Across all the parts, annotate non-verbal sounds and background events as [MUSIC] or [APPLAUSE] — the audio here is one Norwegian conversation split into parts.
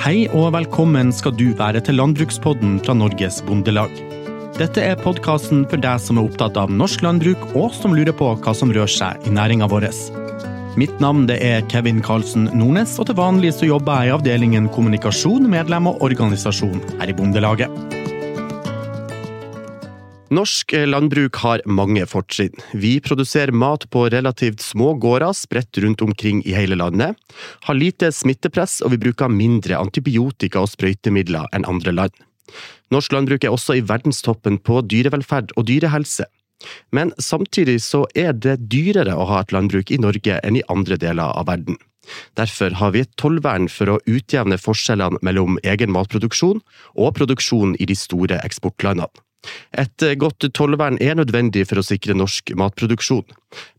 Hei og velkommen skal du være til Landbrukspodden fra Norges Bondelag. Dette er podkasten for deg som er opptatt av norsk landbruk, og som lurer på hva som rører seg i næringa vår. Mitt navn er Kevin Karlsen Nordnes, og til vanlig så jobber jeg i avdelingen kommunikasjon, medlem og organisasjon her i Bondelaget. Norsk landbruk har mange fortrinn. Vi produserer mat på relativt små gårder spredt rundt omkring i hele landet, har lite smittepress og vi bruker mindre antibiotika og sprøytemidler enn andre land. Norsk landbruk er også i verdenstoppen på dyrevelferd og dyrehelse. Men samtidig så er det dyrere å ha et landbruk i Norge enn i andre deler av verden. Derfor har vi et tollvern for å utjevne forskjellene mellom egen matproduksjon og produksjon i de store eksportlandene. Et godt tollvern er nødvendig for å sikre norsk matproduksjon.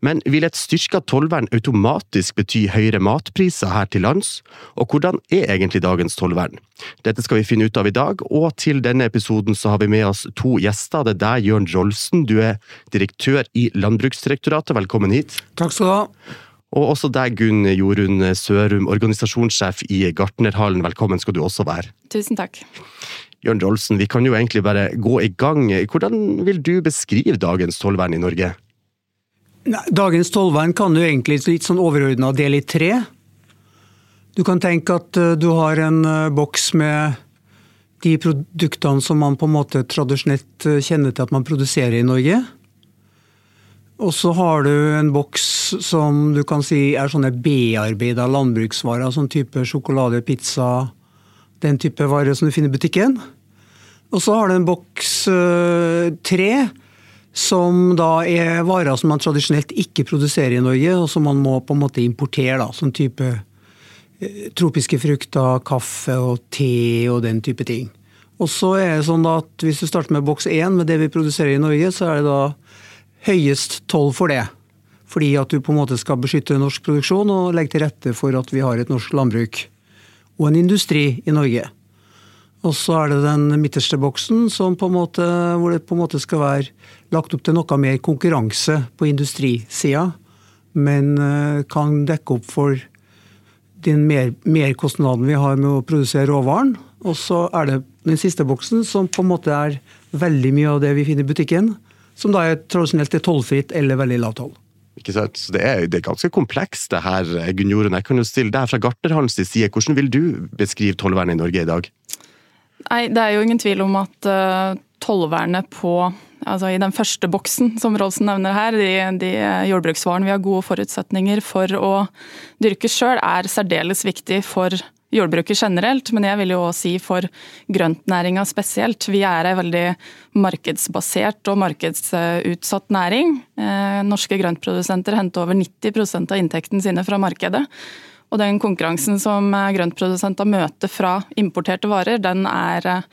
Men vil et styrka tollvern automatisk bety høyere matpriser her til lands? Og hvordan er egentlig dagens tollvern? Dette skal vi finne ut av i dag, og til denne episoden så har vi med oss to gjester. Det er deg, Jørn Rolfsen, du er direktør i Landbruksdirektoratet. Velkommen hit. Takk skal du ha. Og også deg, Gunn Jorunn Sørum, organisasjonssjef i Gartnerhallen. Velkommen skal du også være. Tusen takk. Jørn Rolsen, vi kan jo egentlig bare gå i gang. Hvordan vil du beskrive dagens tollvern i Norge? Dagens tollvern kan du egentlig litt sånn overordna dele i tre. Du kan tenke at eh, du har en eh, boks med de produktene som man på en måte tradisjonelt eh, kjenner til at man produserer i Norge. Og så har du en boks som du kan si er sånne bearbeida landbruksvarer, sånn type sjokolade, pizza, den type varer som du finner i butikken. Og så har du en boks øh, tre, som da er varer som man tradisjonelt ikke produserer i Norge, og som man må på en måte importere. da, Sånn type øh, tropiske frukter, kaffe og te og den type ting. Og så er det sånn at Hvis du starter med boks én, med det vi produserer i Norge, så er det da høyest toll for det. Fordi at du på en måte skal beskytte norsk produksjon og legge til rette for at vi har et norsk landbruk og en industri i Norge. Og så er det den midterste boksen måte, hvor det på en måte skal være lagt opp til noe mer konkurranse på industrisida, men eh, kan dekke opp for den mer, merkostnaden vi har med å produsere råvaren. Og så er det den siste boksen, som på en måte er veldig mye av det vi finner i butikken, som da er tradisjonelt er tollfritt eller veldig lav toll. Ikke sant? Så det er, det er ganske komplekst det her, Gunn Jorunn. Jeg kan jo stille deg fra Gartnerhallens side. Hvordan vil du beskrive tollvernet i Norge i dag? Nei, Det er jo ingen tvil om at uh, tollvernet på altså i den første boksen som Rolsen nevner her, de, de jordbruksvarene vi har gode forutsetninger for å dyrke sjøl, er særdeles viktig for jordbruket generelt, men jeg vil jo også si for grøntnæringa spesielt. Vi er ei veldig markedsbasert og markedsutsatt næring. Eh, norske grøntprodusenter henter over 90% av inntekten sine fra markedet. Og den konkurransen som grøntprodusenter møter fra importerte varer, den er eh,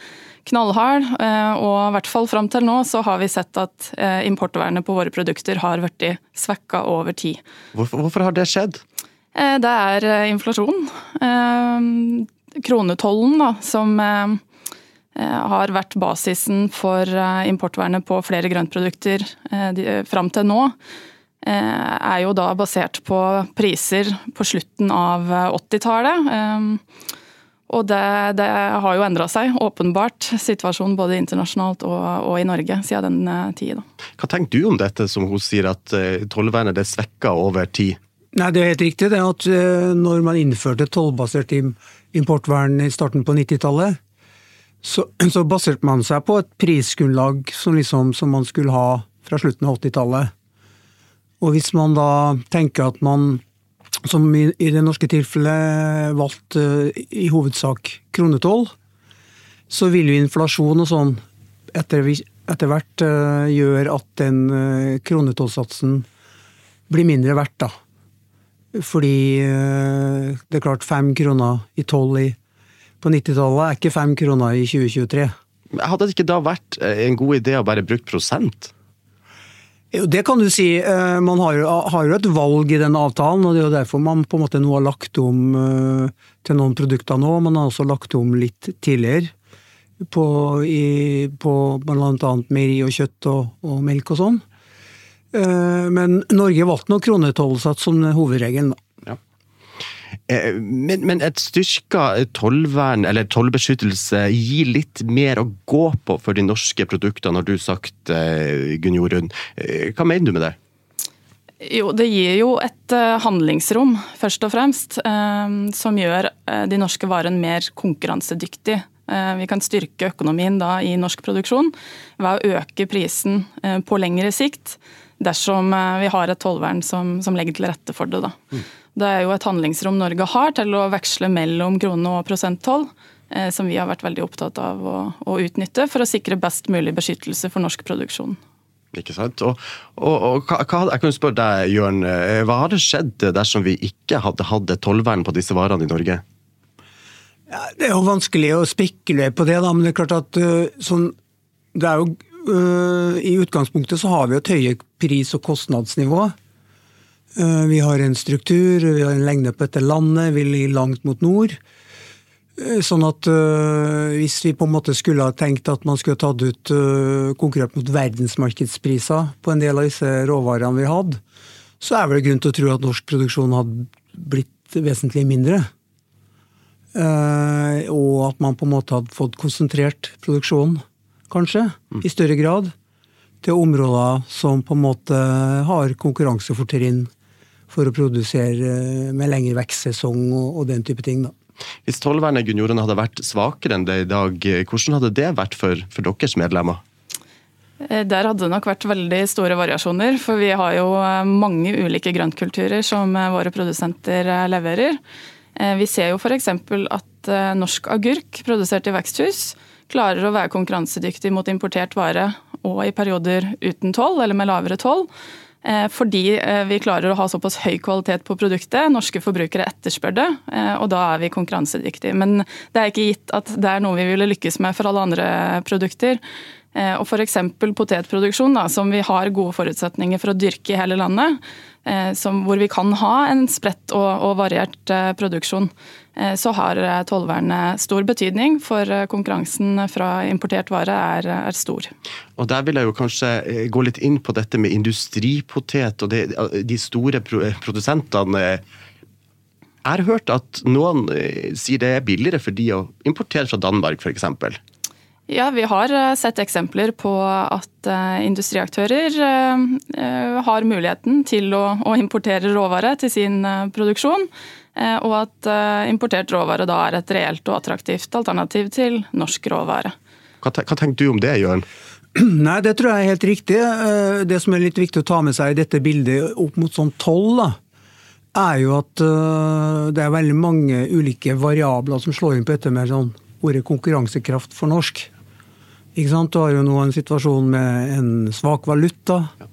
knallhard. Eh, og i hvert fall fram til nå så har vi sett at importvernet på våre produkter har blitt svekka over tid. Hvorfor, hvorfor har det skjedd? Eh, det er eh, inflasjon. Eh, kronetollen, da, som har vært basisen for importvernet på flere grøntprodukter fram til nå, er jo da basert på priser på slutten av 80-tallet. Og det, det, har jo endra seg, åpenbart, situasjonen både internasjonalt og, og i Norge siden den tid. Hva tenker du om dette som hun sier at tollvernet er svekka over tid? Nei, Det er helt riktig det at eh, når man innførte tollbasert importvern i starten på 90-tallet, så, [CLEARS THROAT] så, baserte man seg på et prisgrunnlag som, liksom, som man skulle ha fra slutten av 80-tallet. Og hvis man da tenker at man, som i, i det norske tilfellet, valgte uh, i hovedsak kronetoll, så vil jo inflasjon og sånn etter, etter hvert uh, gjøre at den uh, kronetollsatsen blir mindre verdt, da. Fordi eh, det er klart fem kroner i toll på 90-tallet er ikke fem kroner i 2023. Hadde det ikke da vært eh, en god idé å bare bruke prosent? Jo, det kan du si. Eh, man har jo, har jo, et valg i den avtalen, og det er jo derfor man på en måte nå har lagt om til noen produkter nå. Man har også lagt om litt tidligere. På, i, på bl.a. meieri og kjøtt og, og melk og sånn. Eh, men Norge valgte nok kronetollsats som hovedregelen. Ja. Eh, men, men, et styrka tollvern eller tollbeskyttelse gir litt mer å gå på for de norske produktene, har du sagt, eh, Gunn Jorunn. Eh, hva mener du med det? Jo, Det gir jo et handlingsrom, først og fremst, som gjør de norske varene mer konkurransedyktige. Vi kan styrke økonomien da i norsk produksjon ved å øke prisen på lengre sikt, dersom vi har et tollvern som, som legger til rette for det. da. Mm. Det er jo et handlingsrom Norge har til å veksle mellom krone- og prosenttoll, eh, som vi har vært veldig opptatt av å, å, utnytte for å sikre best mulig beskyttelse for norsk produksjon. Ikke sant. Og, og, og hva, jeg kan spørre deg, Jørn, eh, hva hadde skjedd dersom vi ikke hadde hatt et tollvern på disse varene i Norge? Ja, det er jo vanskelig å spekulere på det, da, men det er klart at uh, sånn, det er jo I utgangspunktet så har vi et høye pris- og kostnadsnivå. Eh, vi har en struktur, vi har en lengde på dette landet, vi ligger langt mot nord. Eh, sånn at hvis vi på en måte skulle ha tenkt at man skulle tatt ut konkurrert mot verdensmarkedspriser på en del av disse råvarene vi hadde, så er det grunn til å tro at norsk produksjon hadde blitt vesentlig mindre. Og at man på en måte hadde fått konsentrert produksjonen, kanskje, mm. i større grad, til områder som på en måte har konkurransefortrinn for å produsere eh, med lengre vekstsesong og, den type ting. da. Hvis tollvernet Gunn hadde vært svakere enn det i dag, hvordan hadde det vært for, for deres medlemmer? Eh, der hadde det nok vært veldig store variasjoner, for vi har jo eh, mange ulike grøntkulturer som våre produsenter leverer. Vi ser jo f.eks. at norsk agurk produsert i veksthus klarer å være konkurransedyktig mot importert vare og i perioder uten toll eller med lavere toll. Eh, fordi eh, vi klarer å ha såpass høy kvalitet på produktet. Norske forbrukere etterspør det, eh, og da er vi konkurransedyktige. Men det er ikke gitt at det er noe vi ville lykkes med for alle andre produkter. Og F.eks. potetproduksjon, da, som vi har gode forutsetninger for å dyrke i hele landet. Som, hvor vi kan ha en spredt og, og variert produksjon. Eh, så har eh, tollvernet stor betydning, for eh, konkurransen fra importert vare er, er, stor. Og Der vil jeg jo kanskje gå litt inn på dette med industripotet og det, de store produsentene. Jeg har hørt at noen sier det er billigere for de å importere fra Danmark f.eks. Ja, vi har sett eksempler på at industriaktører har muligheten til å importere råvare til sin produksjon. Eh, og at eh, importert råvare da er et reelt og attraktivt alternativ til norsk råvare. Hva, tenker du om det, Jørn? [CLEARS THROAT] Nei, Det tror jeg er helt riktig. Eh, det som er litt viktig å ta med seg i dette bildet opp mot sånn tolv, da, er jo at det er veldig mange ulike variabler som slår inn på dette med sånn ordet konkurransekraft for norsk. Ikke sant? Du har jo nå en situasjon med en svak valuta. Ja.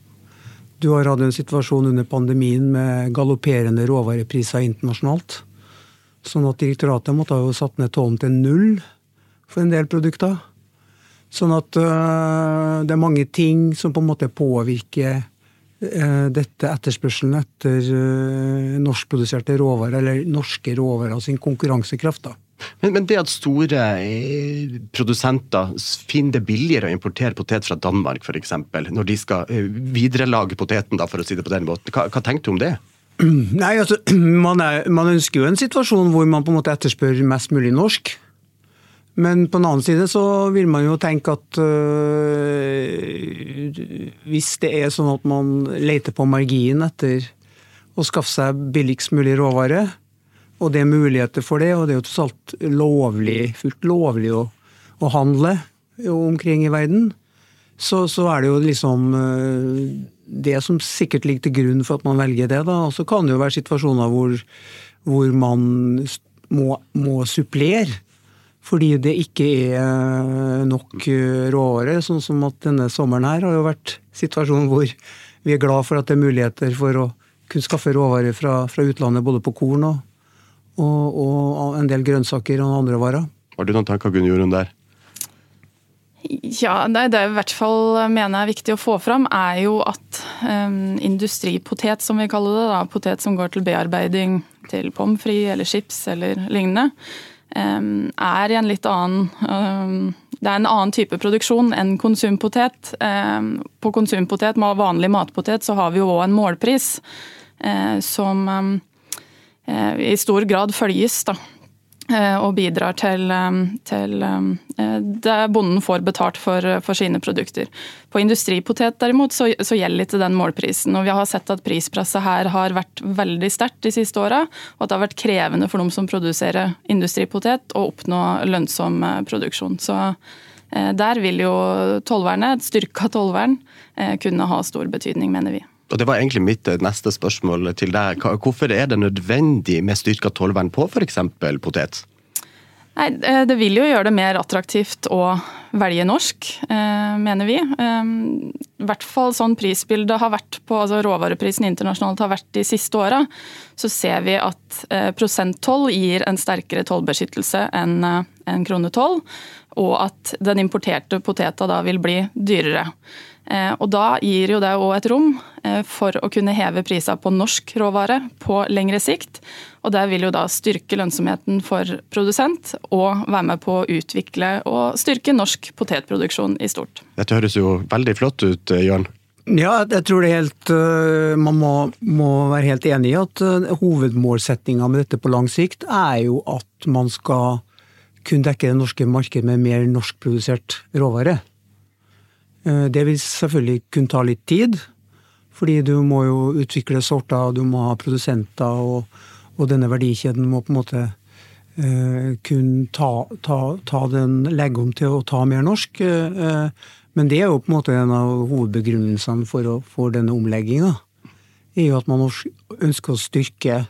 Du har hatt en situasjon under pandemien med galopperende råvarepriser internasjonalt. Sånn at direktoratet måtte ha jo satt ned tollen til null for en del produkter. Sånn at øh, det er mange ting som på en måte påvirker øh, dette etterspørselen etter øh, norskproduserte råvarer, eller norske råvarer sin konkurransekraft. da. Men, men, det at store eh, produsenter finner det billigere å importere potet fra Danmark f.eks., når de skal eh, viderelage poteten, da, for å si det på den måten, hva, hva tenker du om det? [CLEARS THROAT] Nei, altså, [CLEARS THROAT] man, er, man, ønsker jo en situasjon hvor man på en måte etterspør mest mulig norsk. Men på den annen side så vil man jo tenke at øh, hvis det er sånn at man leter på marginen etter å skaffe seg billigst mulig råvare, og det er muligheter for det, og det er jo tross alt lovlig, fullt lovlig å, å handle omkring i verden, så, så, er det jo liksom eh, det som sikkert ligger til grunn for at man velger det. da, Og så kan det jo være situasjoner hvor, hvor man må, må supplere. Fordi det ikke er eh, nok eh, råvare. Sånn som at denne sommeren her har jo vært situasjonen hvor vi er glad for at det er muligheter for å kunne skaffe råvarer fra, fra utlandet både på korn og, og, og en del grønnsaker og andre varer. Har du noen tanker Gunn der? Ja, Det jeg i hvert fall mener er viktig å få fram, er jo at um, industripotet, som vi kaller det, da, potet som går til bearbeiding til pommes frites eller chips eller lignende, um, er i en litt annen um, Det er en annen type produksjon enn konsumpotet. på konsumpotet, vanlig matpotet, så har vi jo òg en målpris uh, som i stor grad følges. da og bidrar til, til, det bonden får betalt for, for, sine produkter. På industripotet derimot så, så, gjelder ikke den målprisen. og Vi har sett at prispresset her har vært veldig sterkt de siste åra, og at det har vært krevende for dem som produserer industripotet å oppnå lønnsom produksjon. Så Eh, der vil jo tollvernet, et styrka tollvern, eh, kunne ha stor betydning, mener vi. Og Det var egentlig mitt eh, neste spørsmål til deg. Hvorfor er det nødvendig med styrka tollvern på f.eks. potet? Nei, Det vil jo gjøre det mer attraktivt å velge norsk, mener vi. I hvert fall sånn prisbildet har vært på altså råvareprisen internasjonalt har vært de siste åra. Så ser vi at prosenttoll gir en sterkere tollbeskyttelse enn kronetoll og at den importerte poteta da vil bli dyrere. Eh, og Da gir jo det òg et rom eh, for å kunne heve priser på norsk råvare på lengre sikt. Og Det vil jo da styrke lønnsomheten for produsent, og være med på å utvikle og styrke norsk potetproduksjon i stort. Dette høres jo veldig flott ut, eh, Jørn. Ja, jeg tror det er helt, Man må, må være helt enig i at hovedmålsettinga med dette på lang sikt er jo at man skal kunne dekke det norske markedet med mer norskprodusert råvare. Eh, det vil selvfølgelig kunne ta litt tid, fordi du må jo utvikle sorter, du må ha produsenter, og, og denne verdikjeden må på en måte uh, kunne ta, ta, ta, den, legge om til å ta mer norsk. Uh, men det er jo på en måte en av hovedbegrunnelsene for, for denne omlegginga. er jo at man ønsker å styrke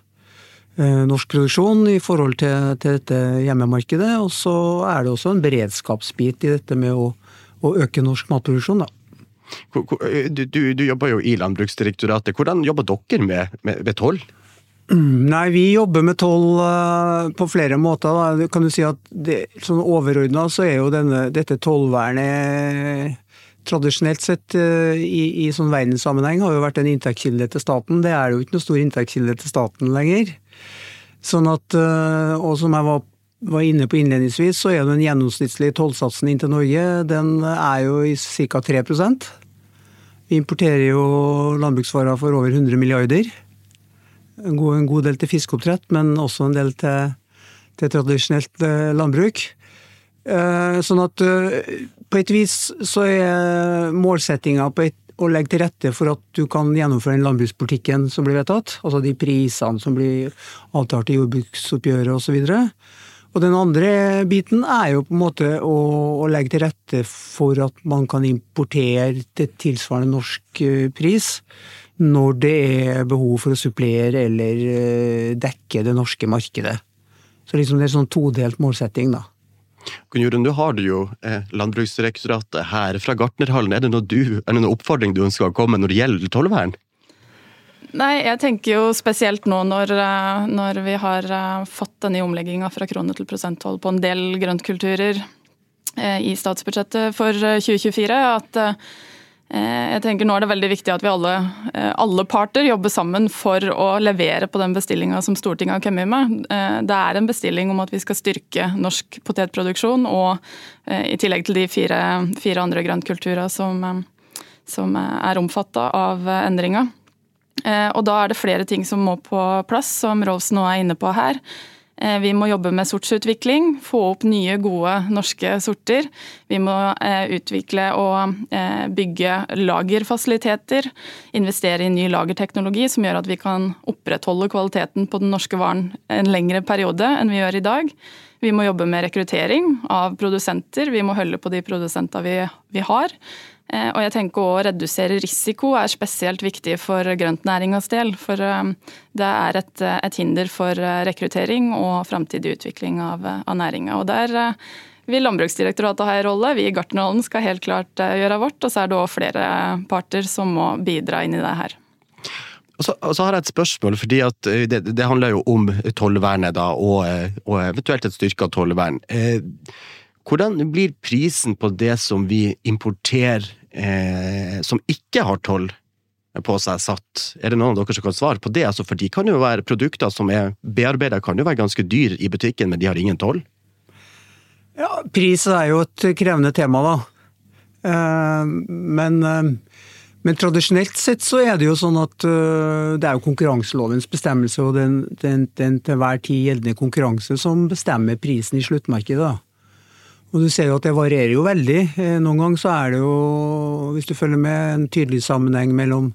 Eh, norsk produksjon i forhold til, til, dette hjemmemarkedet. Og så er det også en beredskapsbit i dette med å, å øke norsk matproduksjon. Da. Du, du, du, jobber jo i Landbruksdirektoratet. Hvordan jobber dere med, med, med toll? Mm, nei, Vi jobber med toll på flere måter. Da. Kan du si at det, sånn Overordna så er jo denne, dette tollvernet tradisjonelt sett i, i sånn verdenssammenheng har jo vært en inntektskilde til staten. Det er jo ikke noe stor inntektskilde til staten lenger. Sånn at, og som jeg var, var inne på innledningsvis, så er den gjennomsnittlige tollsatsen inn til Norge den er jo i ca. 3 Vi importerer jo landbruksvarer for over 100 milliarder. En god, en god del til fiskeoppdrett, men også en del til, til tradisjonelt eh, landbruk. Eh, sånn at på et vis så er målsettinga på å legge til rette for at du kan gjennomføre den landbrukspolitikken som blir vedtatt. Altså de prisene som blir avtalt i jordbruksoppgjøret osv. Og den andre biten er jo på en måte å, å, legge til rette for at man kan importere til tilsvarende norsk eh, pris når det er behov for å supplere eller eh, dekke det norske markedet. Så liksom det er sånn todelt målsetting, da. Gunn nå har du jo eh, Landbruksdirektoratet her. Fra Gartnerhallen, er det noe, du, er det noen oppfordring du ønsker å komme når det gjelder tollvern? Nei, jeg tenker jo spesielt nå når, eh, når vi har eh, fått denne omlegginga fra krone til prosenttoll på en del grøntkulturer eh, i statsbudsjettet for 2024, at jeg tenker Nå er det veldig viktig at vi alle, alle parter jobber sammen for å levere på den bestillinga som Stortinget har kommet med. Det er en bestilling om at vi skal styrke norsk potetproduksjon, og i tillegg til de fire, fire andre grøntkulturer som, som er omfatta av endringa. Og da er det flere ting som må på plass, som Rolfs nå er inne på her. Eh, vi må jobbe med sortsutvikling, få opp nye, gode norske sorter. Vi må eh, utvikle og eh, bygge lagerfasiliteter. Investere i ny lagerteknologi som gjør at vi kan opprettholde kvaliteten på den norske varen en lengre periode enn vi gjør i dag. Vi må jobbe med rekruttering av produsenter. Vi må holde på de produsentene vi, vi har. Eh, og jeg tenker å redusere risiko er spesielt viktig for grøntnæringas del. For eh, det er et, et hinder for eh, rekruttering og framtidig utvikling av, av næringa. Og der vil Landbruksdirektoratet ha en rolle. Vi i Gartnerhallen skal helt klart gjøre vårt. Og så er det òg flere parter som må bidra inn i det her. Og så, og så, har jeg et spørsmål, fordi det, det, handler jo om tollvernet og, og, eventuelt et styrka tollvern. Eh, hvordan blir prisen på det som vi importerer eh, som ikke har toll på seg satt? Er det noen av dere som kan svare på det? Altså, for de kan jo være produkter som er bearbeida, kan jo være ganske dyr i butikken, men de har ingen toll? Ja, pris er jo et krevende tema, da. Eh, men eh, Men tradisjonelt sett så er det jo sånn at uh, det er jo konkurranselovens bestemmelse og den, den, den til hver tid gjeldende konkurranse som bestemmer prisen i sluttmarkedet. Og du ser jo at det varierer jo veldig. Eh, noen ganger så er det jo, hvis du følger med, en tydelig sammenheng mellom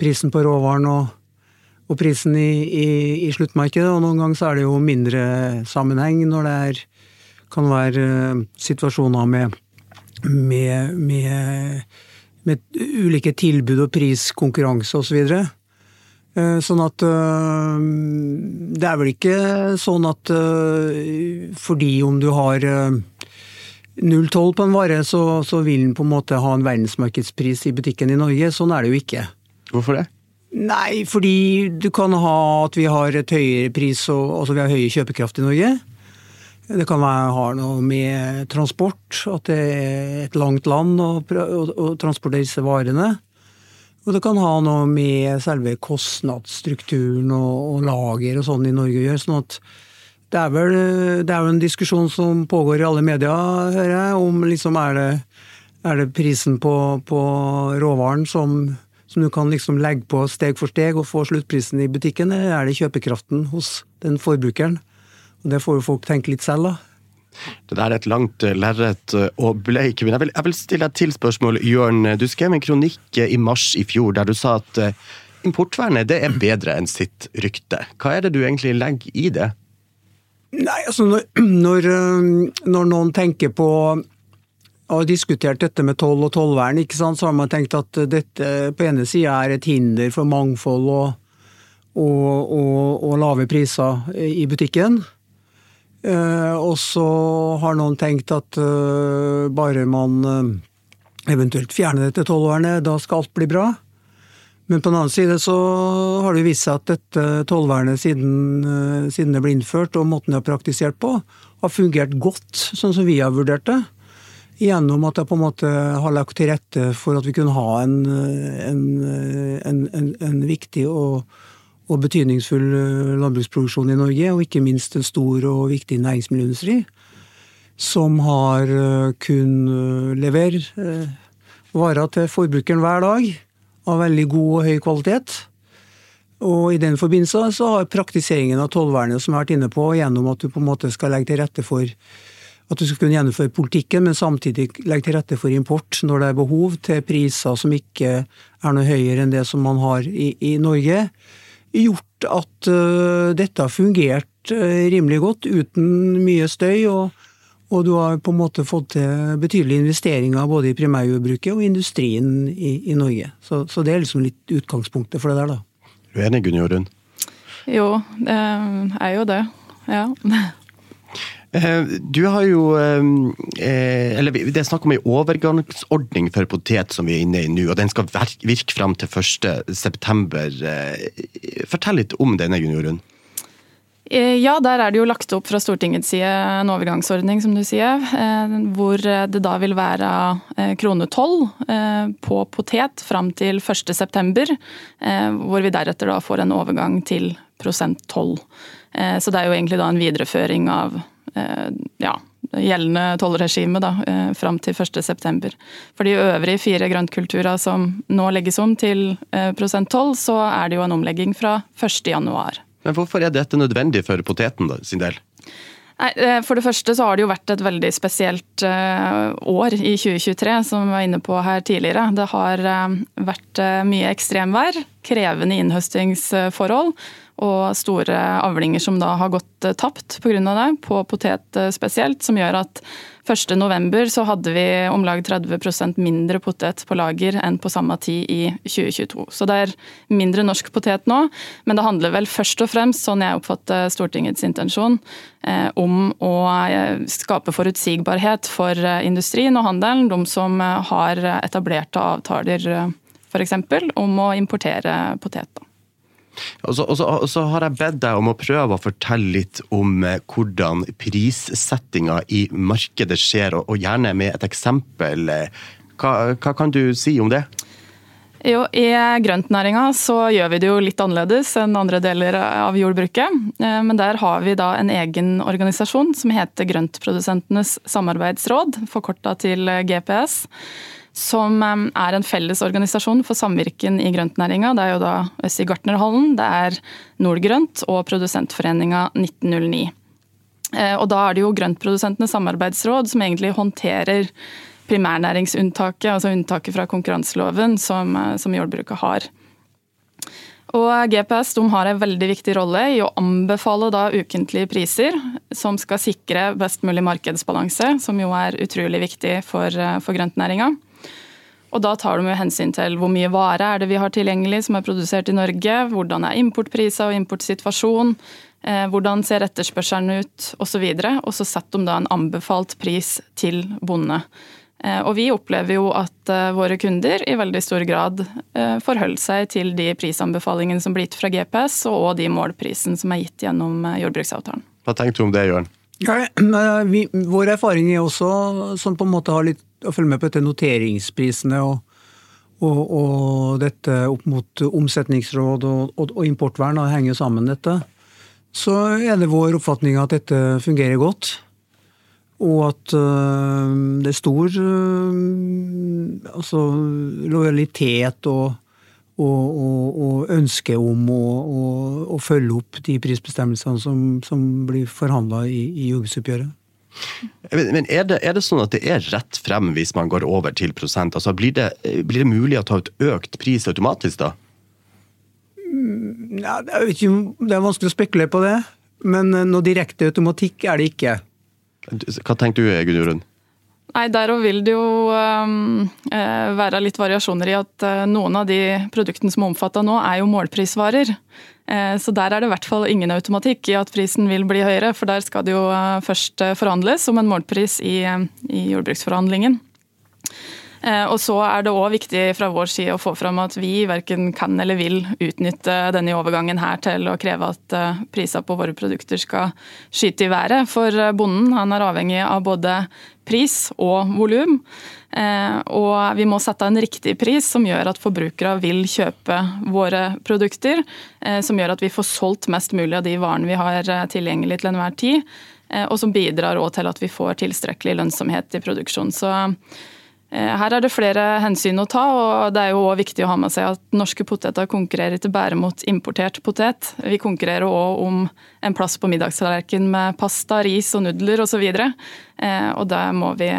prisen på råvaren og, og prisen i, i, i, sluttmarkedet, og noen ganger så er det jo mindre sammenheng når det er, kan være uh, situasjoner med, med, med med ulike tilbud og priskonkurranse osv. Så videre. Eh, sånn at eh, Det er vel ikke sånn at eh, fordi om du har 0,12 på en vare, så, så, vil den på en måte ha en verdensmarkedspris i butikken i Norge. Sånn er det jo ikke. Hvorfor det? Nei, fordi du kan ha at vi har et høyere pris, og, altså vi har høyere kjøpekraft i Norge. Det kan være, ha noe med transport, at det er et langt land å, å, å transportere disse varene. Og det kan ha noe med selve kostnadsstrukturen og, og lager og sånn i Norge å gjøre. sånn at det er vel det er en diskusjon som pågår i alle medier, hører jeg, om liksom er det, er det prisen på, på råvaren som, som, du kan liksom legge på steg for steg og få sluttprisen i butikken, eller er det kjøpekraften hos den forbrukeren? Det får jo folk tenke litt selv, da. Det der er et langt eh, lerret eh, å bleike. Men jeg vil, jeg vil stille et til spørsmål, Jørn. Du skrev en kronikk i mars i fjor der du sa at eh, importvernet det er bedre enn sitt rykte. Hva er det du egentlig legger i det? Nei, altså når, [CLEARS THROAT] når, når noen tenker på har diskutert dette med toll og tollvern, så har man tenkt at dette på ene sida er et hinder for mangfold og, og, og, og lave priser i butikken. Eh, og så har noen tenkt at eh, bare man eh, eventuelt fjerner dette tollvernet, da skal alt bli bra. Men på den annen side så har det vist seg at dette tollvernet siden, siden, det ble innført, og måten det er praktisert på, har fungert godt, sånn som vi har vurdert det. Gjennom at det på en måte har lagt til rette for at vi kunne ha en, en, en, en viktig og og betydningsfull eh, landbruksproduksjon i Norge, og ikke minst en stor og viktig næringsmiddelindustri, som har kunnet kun levere eh, varer til forbrukeren hver dag av veldig god og høy kvalitet. Og I den forbindelse så har praktiseringen av tollvernet som jeg har vært inne på, gjennom at du på en måte skal legge til rette for at du skal kunne gjennomføre politikken, men samtidig legge til rette for import når det er behov, til priser som ikke er noe høyere enn det som man har i, i Norge gjort at uh, dette har fungert uh, rimelig godt, uten mye støy. Og, og, du har på en måte fått til betydelige investeringer både i primærjordbruket og industrien i, i Norge. Så, så, det er liksom litt utgangspunktet for det der, da. Du er enig, Gunn Jorunn? Jo, det er jo det. Ja. Eh, du har jo eh, Eller det er snakk om en overgangsordning for potet som vi er inne i nå, og den skal virke fram til 1.9. Eh, fortell litt om denne, Gunn Ja, der er det jo lagt opp fra Stortingets side en overgangsordning, som du sier. Hvor det da vil være krone kronetoll på potet fram til 1.9. Hvor vi deretter da får en overgang til prosent prosenttoll. Så det er jo egentlig da en videreføring av Eh, ja, gjeldende tollregime da, eh, fram til 1.9. For de øvrige fire grøntkulturer som nå legges om til prosent prosenttoll, så er det jo en omlegging fra 1.1. Men hvorfor er dette nødvendig for poteten sin del? Nei, For det første så har det jo vært et veldig spesielt år i 2023, som vi var inne på her tidligere. Det har vært mye ekstremvær, krevende innhøstingsforhold og store avlinger som da har gått eh, tapt pga. det, på potet eh, spesielt. Som gjør at 1.11 så hadde vi om lag 30% mindre potet på lager enn på samme tid i 2022. Så det er mindre norsk potet nå, men det handler vel først og fremst, sånn jeg oppfatter Stortingets intensjon, eh, om å skape forutsigbarhet for industrien og handelen, de som har etablerte avtaler f.eks. om å importere potet. Og så, har jeg bedt deg om å prøve å fortelle litt om eh, hvordan prissettinga i markedet skjer, og, og gjerne med et eksempel. Hva, hva, kan du si om det? Jo, I grøntnæringa så gjør vi det jo litt annerledes enn andre deler av jordbruket. Eh, men der har vi da en egen organisasjon som heter Grøntprodusentenes samarbeidsråd, forkorta til GPS som er en felles organisasjon for samvirken i grøntnæringa. Det er jo da Øssi Gartnerhallen, det er Nordgrønt og Produsentforeninga 1909. Eh, og da er det jo Grøntprodusentenes samarbeidsråd som egentlig håndterer primærnæringsunntaket, altså unntaket fra konkurranseloven som, eh, som jordbruket har. Og GPS har en veldig viktig rolle i å anbefale da ukentlige priser som skal sikre best mulig markedsbalanse, som jo er utrolig viktig for, eh, for grøntnæringa. Og da tar de jo hensyn til hvor mye vare er det vi har tilgjengelig som er produsert i Norge, hvordan er importpriser og importsituasjon, eh, hvordan ser etterspørselen ut osv. Og så setter de da en anbefalt pris til bonde. Eh, og vi opplever jo at eh, våre kunder i veldig stor grad forholder seg til de prisanbefalingene som blir gitt fra GPS, og de målprisen som er gitt gjennom jordbruksavtalen. Hva tenker du om det, Jørn? Ja, vi, vår erfaring er også som på en måte har litt å følge med på dette noteringsprisene og, og, og dette opp mot omsetningsråd og, og, og importvern. Det henger jo sammen, dette. Så er det vår oppfatning at dette fungerer godt. Og at øh, det er stor øh, altså, lojalitet og, og, og, og, ønske om å, følge opp de prisbestemmelsene som, som blir forhandla i, i jordbruksoppgjøret. Men er det, er det, sånn at det er rett frem hvis man går over til prosent? Altså blir, det, blir det mulig å ta ut økt pris automatisk da? Ja, det, ikke, det er vanskelig å spekulere på det. Men noe direkte automatikk er det ikke. Hva tenker du, Gunjorunn? Nei, Der vil det jo um, være litt variasjoner i at uh, noen av de produktene som er omfatta nå, er jo målprisvarer. Uh, så der er det i hvert fall ingen automatikk i at prisen vil bli høyere, for der skal det jo først forhandles om en målpris i, i jordbruksforhandlingen. Eh, og så er det òg viktig fra vår side å få fram at vi verken kan eller vil utnytte denne overgangen her til å kreve at eh, priser på våre produkter skal skyte i været. For eh, bonden han er avhengig av både pris og volum. Og vi må sette en riktig pris som gjør at forbrukere vil kjøpe våre produkter. Som gjør at vi får solgt mest mulig av de varene vi har tilgjengelig til enhver tid. Og som bidrar òg til at vi får tilstrekkelig lønnsomhet i produksjonen. Så her er det flere hensyn å ta, og det er jo også viktig å ha med seg at norske poteter konkurrerer ikke bare mot importert potet. Vi konkurrerer òg om en plass på middagstallerkenen med pasta, ris og nudler osv. Og, eh, og det må vi,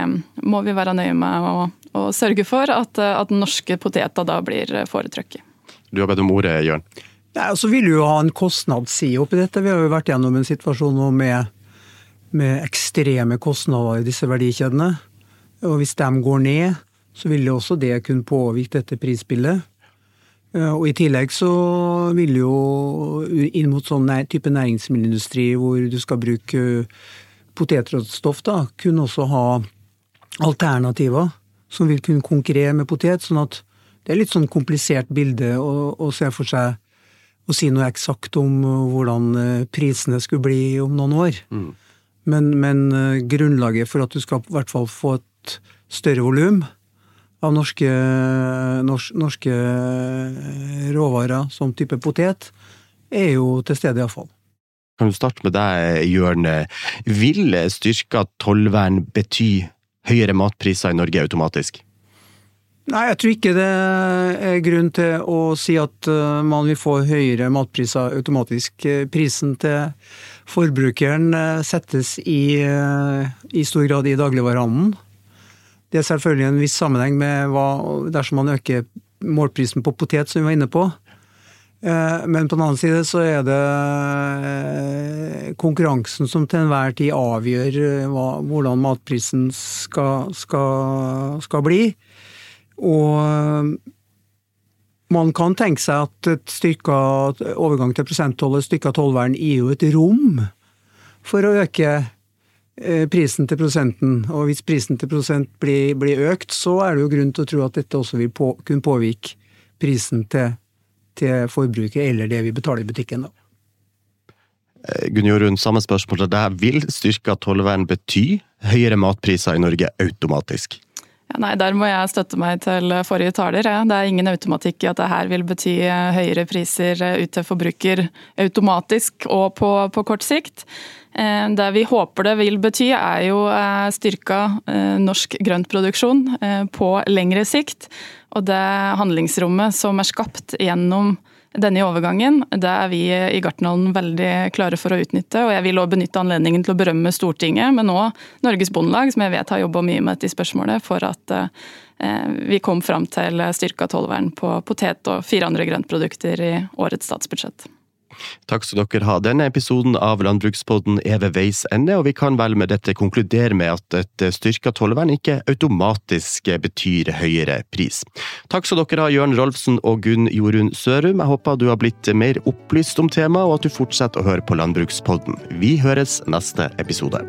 må vi, være nøye med å, å sørge for at, at, norske poteter da blir foretrukket. Du har bedt om ordet, Jørn. Nei, så vil du jo ha en kostnadsside oppi dette. Vi har jo vært gjennom en situasjon nå med, med ekstreme kostnader i disse verdikjedene. Og hvis de går ned, så vil jo også det kunne påvirke dette prisbildet. Eh, og I tillegg så vil jo inn mot sånn type næringsmiddelindustri hvor du skal bruke potetråstoff, da, kunne også ha alternativer som vil kunne konkurrere med potet. sånn at det er litt sånn komplisert bilde å, å se for seg å si noe eksakt om hvordan eh, prisene skulle bli om noen år. Mm. Men, men, eh, grunnlaget for at du skal i hvert fall få et større volum av norske, norsk, norske, råvarer som type potet, er jo til stede iallfall. Kan du starte med deg, Jørn. Vil styrka tollvern bety høyere matpriser i Norge automatisk? Nei, jeg tror ikke det er grunn til å si at eh, man vil få høyere matpriser automatisk. Prisen til forbrukeren eh, settes i, eh, i stor grad i dagligvarehandelen. Det er selvfølgelig en viss sammenheng med hva, dersom man øker målprisen på potet, som vi var inne på. Eh, men på den annen side så er det eh, konkurransen som til enhver tid avgjør eh, hva, hvordan matprisen skal, skal, skal, bli. Og man kan tenke seg at et styrka overgang til prosenttoll og styrka tollvern gir jo et rom for å øke prisen til prosenten. Og hvis prisen til prosent blir, blir, økt, så er det jo grunn til å tro at dette også vil på, kunne påvirke prisen til, til forbruket, eller det vi betaler i butikken. da. Eh, Gunn Jorunn, samme spørsmål til deg. Vil styrka tollvern bety høyere matpriser i Norge automatisk? Nei, Der må jeg støtte meg til forrige taler. Det er ingen automatikk i at det her vil bety høyere priser ut til forbruker automatisk og på, på kort sikt. Eh, det vi håper det vil bety, er jo eh, styrka eh, norsk grøntproduksjon på lengre sikt. Og det handlingsrommet som er skapt gjennom denne overgangen, det er vi i Gartnerhallen veldig klare for å utnytte. Og jeg vil også benytte anledningen til å berømme Stortinget, men òg Norges Bondelag, som jeg vet har jobba mye med dette spørsmålet, for at vi kom fram til styrka tollvern på potet og fire andre grøntprodukter i årets statsbudsjett. Takk skal dere ha. Denne episoden av Landbrukspodden er ved veis ende, og vi kan vel med dette konkludere med at et styrka tollvern ikke automatisk betyr høyere pris. Takk skal dere ha, Jørn Rolfsen og Gunn Jorunn Sørum. Jeg håper du har blitt mer opplyst om temaet, og at du fortsetter å høre på Landbrukspodden. Vi høres neste episode.